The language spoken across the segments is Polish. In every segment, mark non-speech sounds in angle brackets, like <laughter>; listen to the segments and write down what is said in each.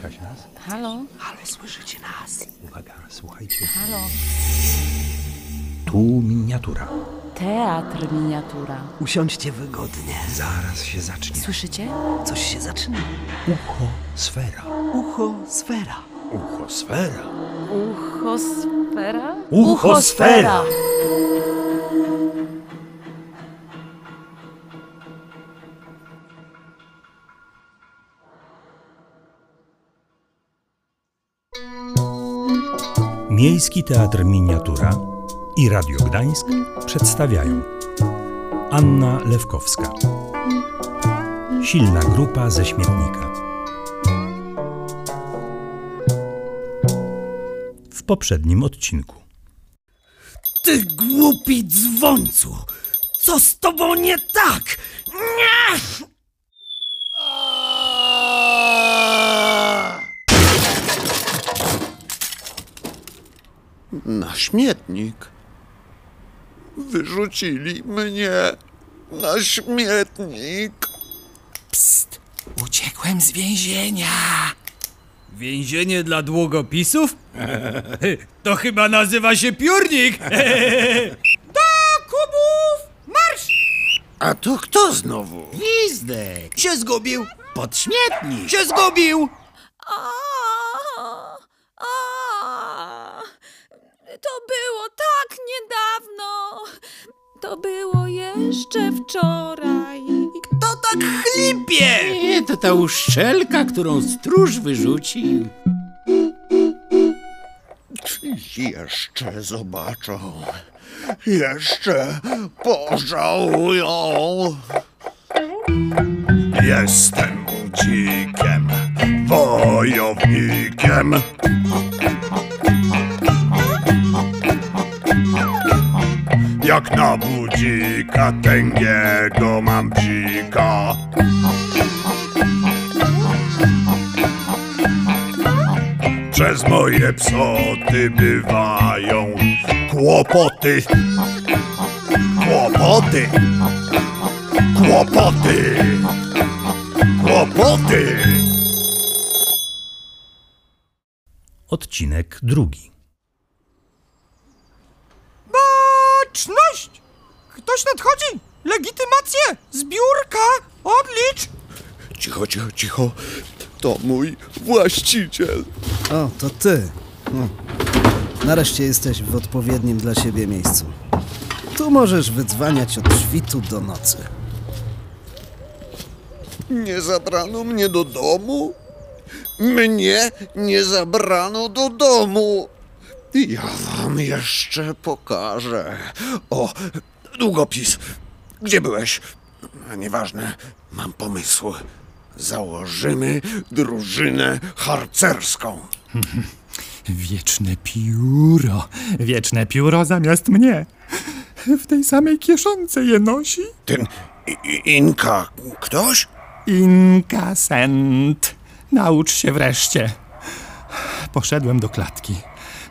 Słychać nas? Halo? Halo, słyszycie nas? Uwaga, słuchajcie. Halo? Tu miniatura. Teatr miniatura. Usiądźcie wygodnie. Zaraz się zacznie. Słyszycie? Coś się zaczyna. Ucho sfera. Ucho, sfera. Ucho sfera. Uchosfera? Uchosfera! Miejski Teatr Miniatura i Radio Gdańsk przedstawiają Anna Lewkowska Silna grupa ze śmietnika W poprzednim odcinku Ty głupi dzwońcu! Co z tobą nie tak? Nie! Na śmietnik. Wyrzucili mnie na śmietnik. Psst! Uciekłem z więzienia! Więzienie dla długopisów? <laughs> To chyba nazywa się piórnik! <laughs> Do kubów! Marsz! A to kto znowu? Gwizdek! Się zgubił! Pod śmietnik! Się zgubił! A, a, to było tak niedawno. To było jeszcze wczoraj. To tak chlipie! Nie, to ta uszczelka, którą stróż wyrzucił. Jeszcze zobaczą. Jeszcze pożałują. Jestem budzikiem, wojownikiem. Jak na budzika tęgiego mam bzika. Przez moje psoty bywają kłopoty. Kłopoty. Kłopoty. Kłopoty. Odcinek drugi Baczność! Ktoś nadchodzi! Legitymację! Zbiórka! Odlicz! Cicho, cicho, cicho. To mój właściciel. O, to ty. No. Nareszcie jesteś w odpowiednim dla siebie miejscu. Tu możesz wydzwaniać od świtu do nocy. Nie zabrano mnie do domu? Mnie nie zabrano do domu. Ja wam jeszcze pokażę. O, długopis. Gdzie byłeś? Nieważne, mam pomysł. Założymy drużynę harcerską. <laughs> Wieczne pióro, wieczne pióro zamiast mnie. W tej samej kieszonce je nosi. Ten Inka ktoś? Inkasent. Naucz się wreszcie. Poszedłem do klatki,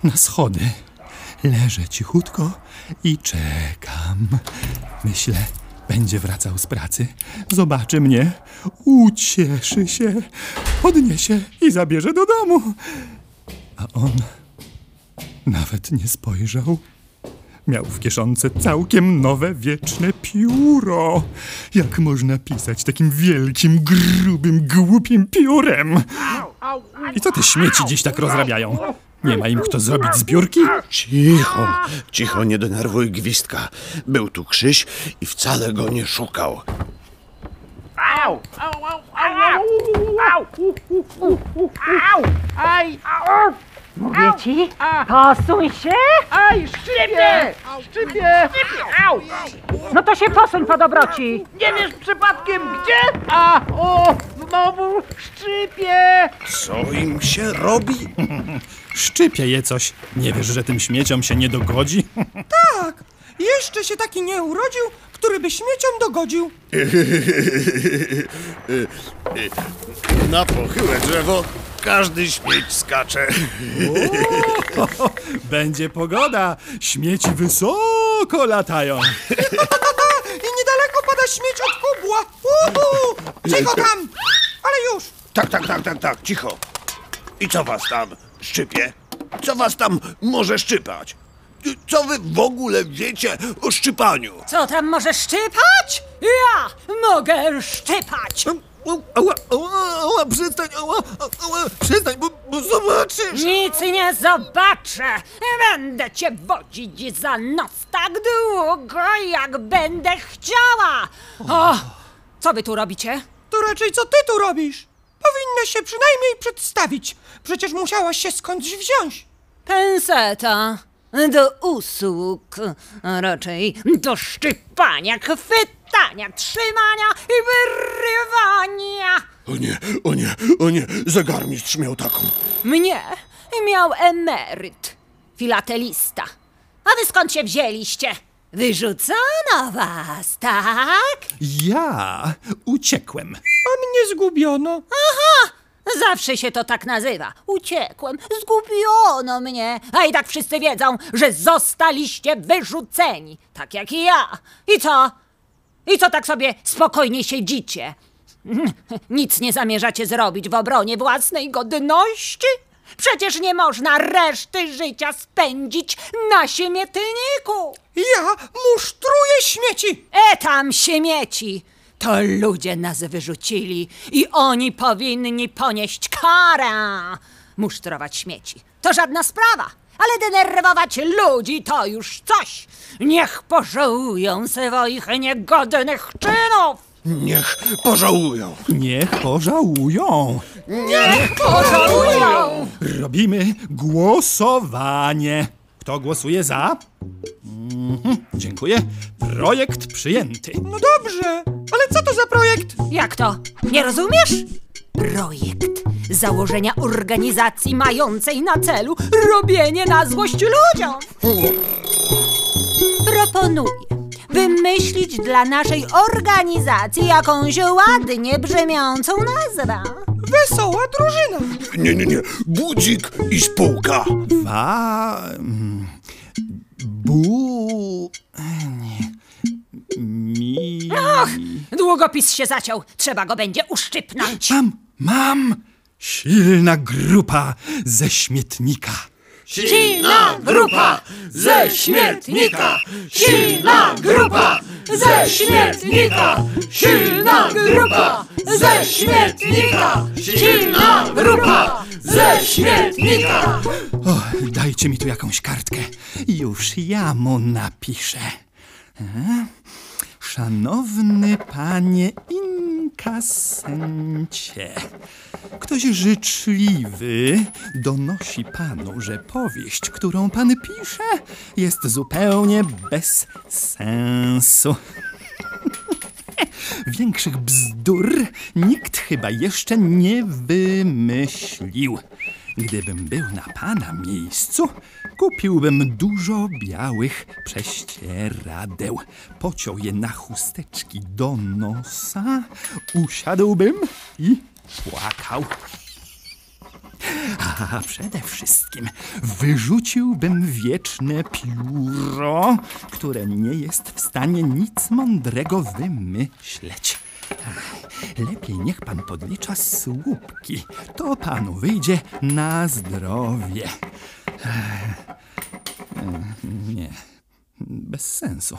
na schody. Leżę cichutko i czekam. Myślę, będzie wracał z pracy, zobaczy mnie, ucieszy się, podniesie i zabierze do domu. A on nawet nie spojrzał. Miał w kieszonce całkiem nowe wieczne pióro. Jak można pisać takim wielkim, grubym, głupim piórem? I co te śmieci dziś tak rozrabiają? Nie ma im kto zrobić zbiórki? Cicho, cicho, nie denerwuj gwizdka. Był tu Krzyś i wcale go nie szukał. Aj! Mówię ci, posuń się! Aj, szczypie! Szczypie! Au! No to się posuń po dobroci! Nie wiesz przypadkiem gdzie? A, o, znowu szczypie! Co im się robi? <laughs> Szczypie je coś. Nie wiesz, że tym śmieciom się nie dogodzi? <laughs> Tak! Jeszcze się taki nie urodził, który by śmieciom dogodził. <laughs> Na pochyłe drzewo każdy śmieć skacze. Będzie pogoda. Śmieci wysoko latają. Śmieć od kubła. Uhu! Cicho tam! Ale już! Tak, tak, tak, tak, tak, cicho. I co was tam szczypie? Co was tam może szczypać? Co wy w ogóle wiecie o szczypaniu? Co tam może szczypać? Ja mogę szczypać! Ała, ała, ała, przestań, ała, ała, przestań, bo, bo zobaczysz! Nic nie zobaczę! Będę cię wodzić za nos tak długo, jak będę chciała! O! Co wy tu robicie? To raczej co ty tu robisz? Powinnaś się przynajmniej przedstawić. Przecież musiałaś się skądś wziąć. Penseta do usług, a raczej do szczypania, chwytania, trzymania i wyrywania. O nie, o nie, o nie, zegarmistrz miał taką. Mnie miał emeryt, filatelista. A wy skąd się wzięliście? Wyrzucono was, tak? Ja uciekłem. A mnie zgubiono. Zawsze się to tak nazywa. Uciekłem, zgubiono mnie. A i tak wszyscy wiedzą, że zostaliście wyrzuceni. Tak jak i ja. I co? I co tak sobie spokojnie siedzicie? <laughs> Nic nie zamierzacie zrobić w obronie własnej godności? Przecież nie można reszty życia spędzić na śmietniku. Ja musztruję śmieci. E tam śmieci! To ludzie nas wyrzucili i oni powinni ponieść karę. Musztrować śmieci to żadna sprawa, ale denerwować ludzi to już coś. Niech pożałują swoich niegodnych czynów. Niech pożałują. Niech pożałują. Niech pożałują. Robimy głosowanie. Kto głosuje za? Mhm, dziękuję. Projekt przyjęty. No dobrze, ale co to za projekt? Jak to? Nie rozumiesz? Projekt założenia organizacji mającej na celu robienie na złość ludziom. Proponuję wymyślić dla naszej organizacji jakąś ładnie brzmiącą nazwę. Wesoła drużyna. Nie, nie, nie, budzik i spółka. Wa... mm, Bu... Nie. Mi... Długopis się zaciął, trzeba go będzie uszczypnąć. Mam, mam! Silna grupa ze śmietnika. Silna grupa ze śmietnika! Silna grupa ze śmietnika! Silna grupa ze śmietnika! Silna grupa ze śmietnika! O, dajcie mi tu jakąś kartkę. Już ja mu napiszę. E? Szanowny panie inkasencie, ktoś życzliwy donosi panu, że powieść, którą pan pisze, jest zupełnie bez sensu. <laughs> Większych bzdur nikt chyba jeszcze nie wymyślił. Gdybym był na pana miejscu, kupiłbym dużo białych prześcieradeł, pociął je na chusteczki do nosa, usiadłbym i płakał. A przede wszystkim wyrzuciłbym wieczne pióro, które nie jest w stanie nic mądrego wymyśleć. Lepiej niech pan podlicza słupki. To panu wyjdzie na zdrowie. Nie, bez sensu.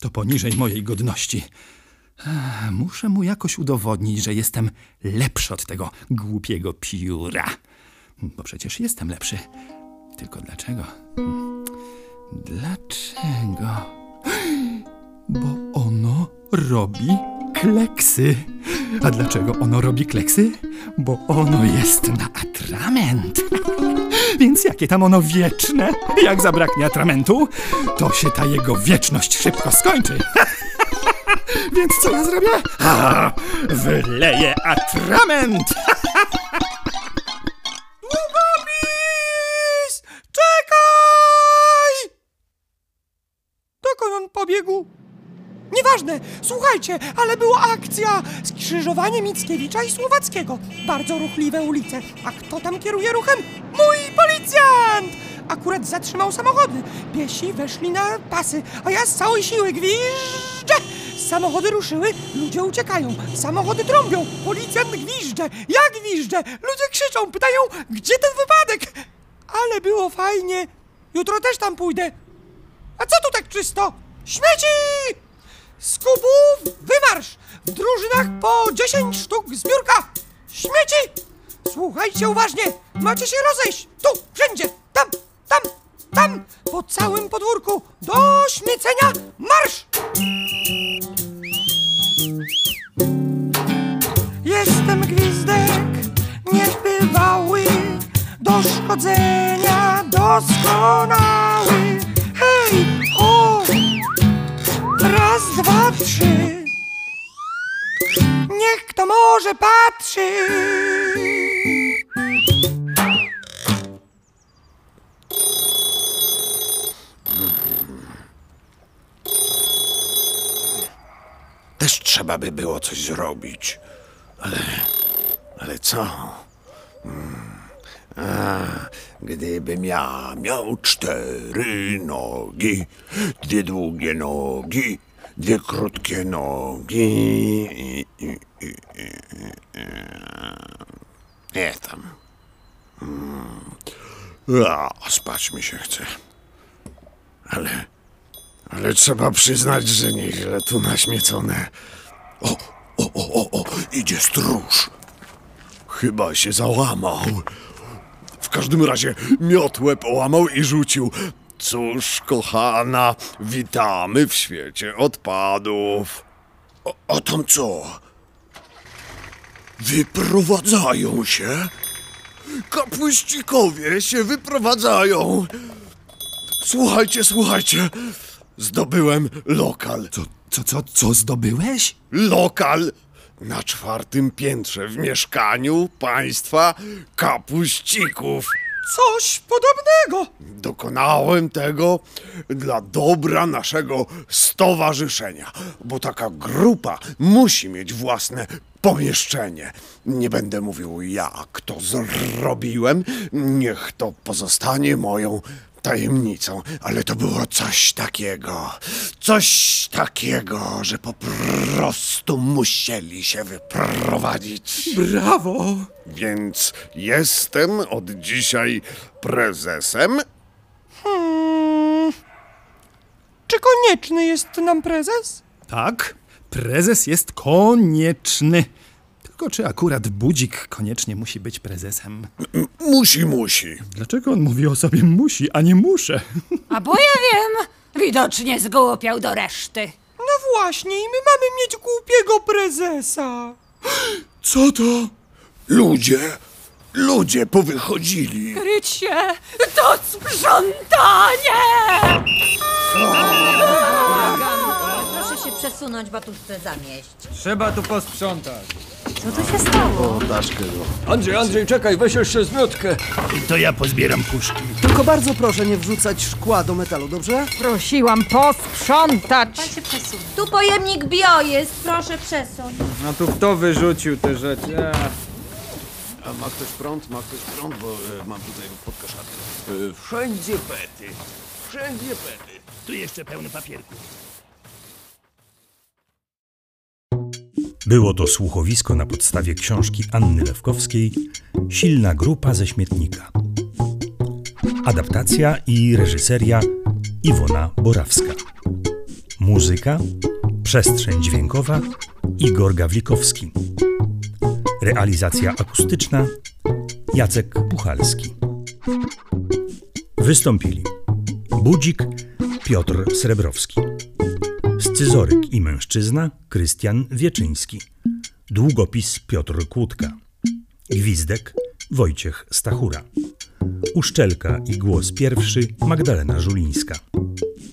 To poniżej mojej godności. Muszę mu jakoś udowodnić, że jestem lepszy od tego głupiego pióra. Bo przecież jestem lepszy. Tylko dlaczego? Dlaczego? Bo ono robi kleksy. A dlaczego ono robi kleksy? Bo ono jest na atrament. <laughs> Więc jakie tam ono wieczne? Jak zabraknie atramentu, to się ta jego wieczność szybko skończy. <laughs> Więc co ja zrobię? <laughs> Wyleję atrament! Słuchajcie, ale była akcja skrzyżowanie Mickiewicza i Słowackiego. Bardzo ruchliwe ulice. A kto tam kieruje ruchem? Mój policjant! Akurat zatrzymał samochody. Piesi weszli na pasy, a ja z całej siły gwiżdżę. Samochody ruszyły, ludzie uciekają, samochody trąbią, policjant gwizdże, ja gwizdżę, ludzie krzyczą, pytają, gdzie ten wypadek? Ale było fajnie, jutro też tam pójdę. A co tu tak czysto? Śmieci! Z kubów wymarsz! W drużynach po 10 sztuk zbiórka! Śmieci! Słuchajcie uważnie! Macie się rozejść! Tu, wszędzie! Tam, tam, tam! Po całym podwórku! Do śmiecenia marsz! Jestem gwizdek niebywały, do szkodzenia doskonały. Dwa, trzy. Niech kto może patrzy. Też trzeba by było coś zrobić. Ale. Ale co? Hmm. A, gdybym ja miał cztery nogi, dwie długie nogi, dwie krótkie nogi. Nie tam. A, spać mi się chce. Ale. Ale trzeba przyznać, że nieźle tu naśmiecone. O, o, o, o, o, idzie stróż. Chyba się załamał. W każdym razie miotłę połamał i rzucił. Cóż, kochana, witamy w świecie odpadów. O, a tam co? Wyprowadzają się? Kapuścikowie się wyprowadzają. Słuchajcie, słuchajcie. Zdobyłem lokal. Co, co, co, co zdobyłeś? Lokal na czwartym piętrze w mieszkaniu państwa kapuścików. Coś podobnego. Dokonałem tego dla dobra naszego stowarzyszenia, bo taka grupa musi mieć własne pomieszczenie. Nie będę mówił jak to zrobiłem, niech to pozostanie moją tajemnicą, ale to było coś takiego, coś takiego, że po prostu musieli się wyprowadzić. Brawo! Więc jestem od dzisiaj prezesem. Hmm. Czy konieczny jest nam prezes? Tak, prezes jest konieczny. Tylko czy akurat budzik koniecznie musi być prezesem? <clears throat> Musi, musi. Dlaczego on mówi o sobie musi, a nie muszę? A bo ja wiem, widocznie zgłupiał do reszty. No właśnie, i my mamy mieć głupiego prezesa. <gasps> Co to? Ludzie, ludzie powychodzili. Krycie, to sprzątanie! Proszę się przesunąć, batuszce zamieść. Trzeba tu posprzątać. Co tu się stało? Andrzej, Andrzej, czekaj, weź jeszcze zmiotkę. To ja pozbieram puszki. Tylko bardzo proszę nie wrzucać szkła do metalu, dobrze? Prosiłam posprzątać. Tu pojemnik bio jest, proszę przesuń. A tu kto wyrzucił te rzeczy? A ma ktoś prąd? Ma ktoś prąd, bo e, mam tutaj pod koszarkę. E, wszędzie pety. Wszędzie pety. Tu jeszcze pełny papierków. Było to słuchowisko na podstawie książki Anny Lewkowskiej Silna grupa ze śmietnika. Adaptacja i reżyseria Iwona Borawska. Muzyka, przestrzeń dźwiękowa Igor Gawlikowski. Realizacja akustyczna Jacek Puchalski. Wystąpili Budzik Piotr Srebrowski. Scyzoryk i mężczyzna Krystian Wieczyński. Długopis Piotr Kłódka. Gwizdek Wojciech Stachura. Uszczelka i głos pierwszy Magdalena Żulińska.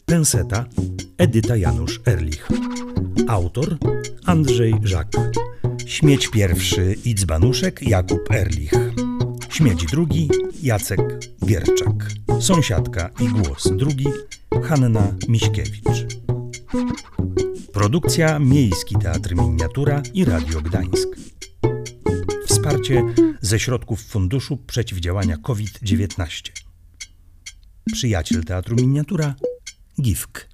Penseta Edyta Janusz Erlich. Autor Andrzej Żak. Śmieć pierwszy i dzbanuszek Jakub Erlich. Śmieć drugi Jacek Gierczak. Sąsiadka i głos drugi Hanna Miśkiewicz. Produkcja Miejski Teatr Miniatura i Radio Gdańsk. Wsparcie ze środków Funduszu Przeciwdziałania COVID-19. Przyjaciel Teatru Miniatura GIFK.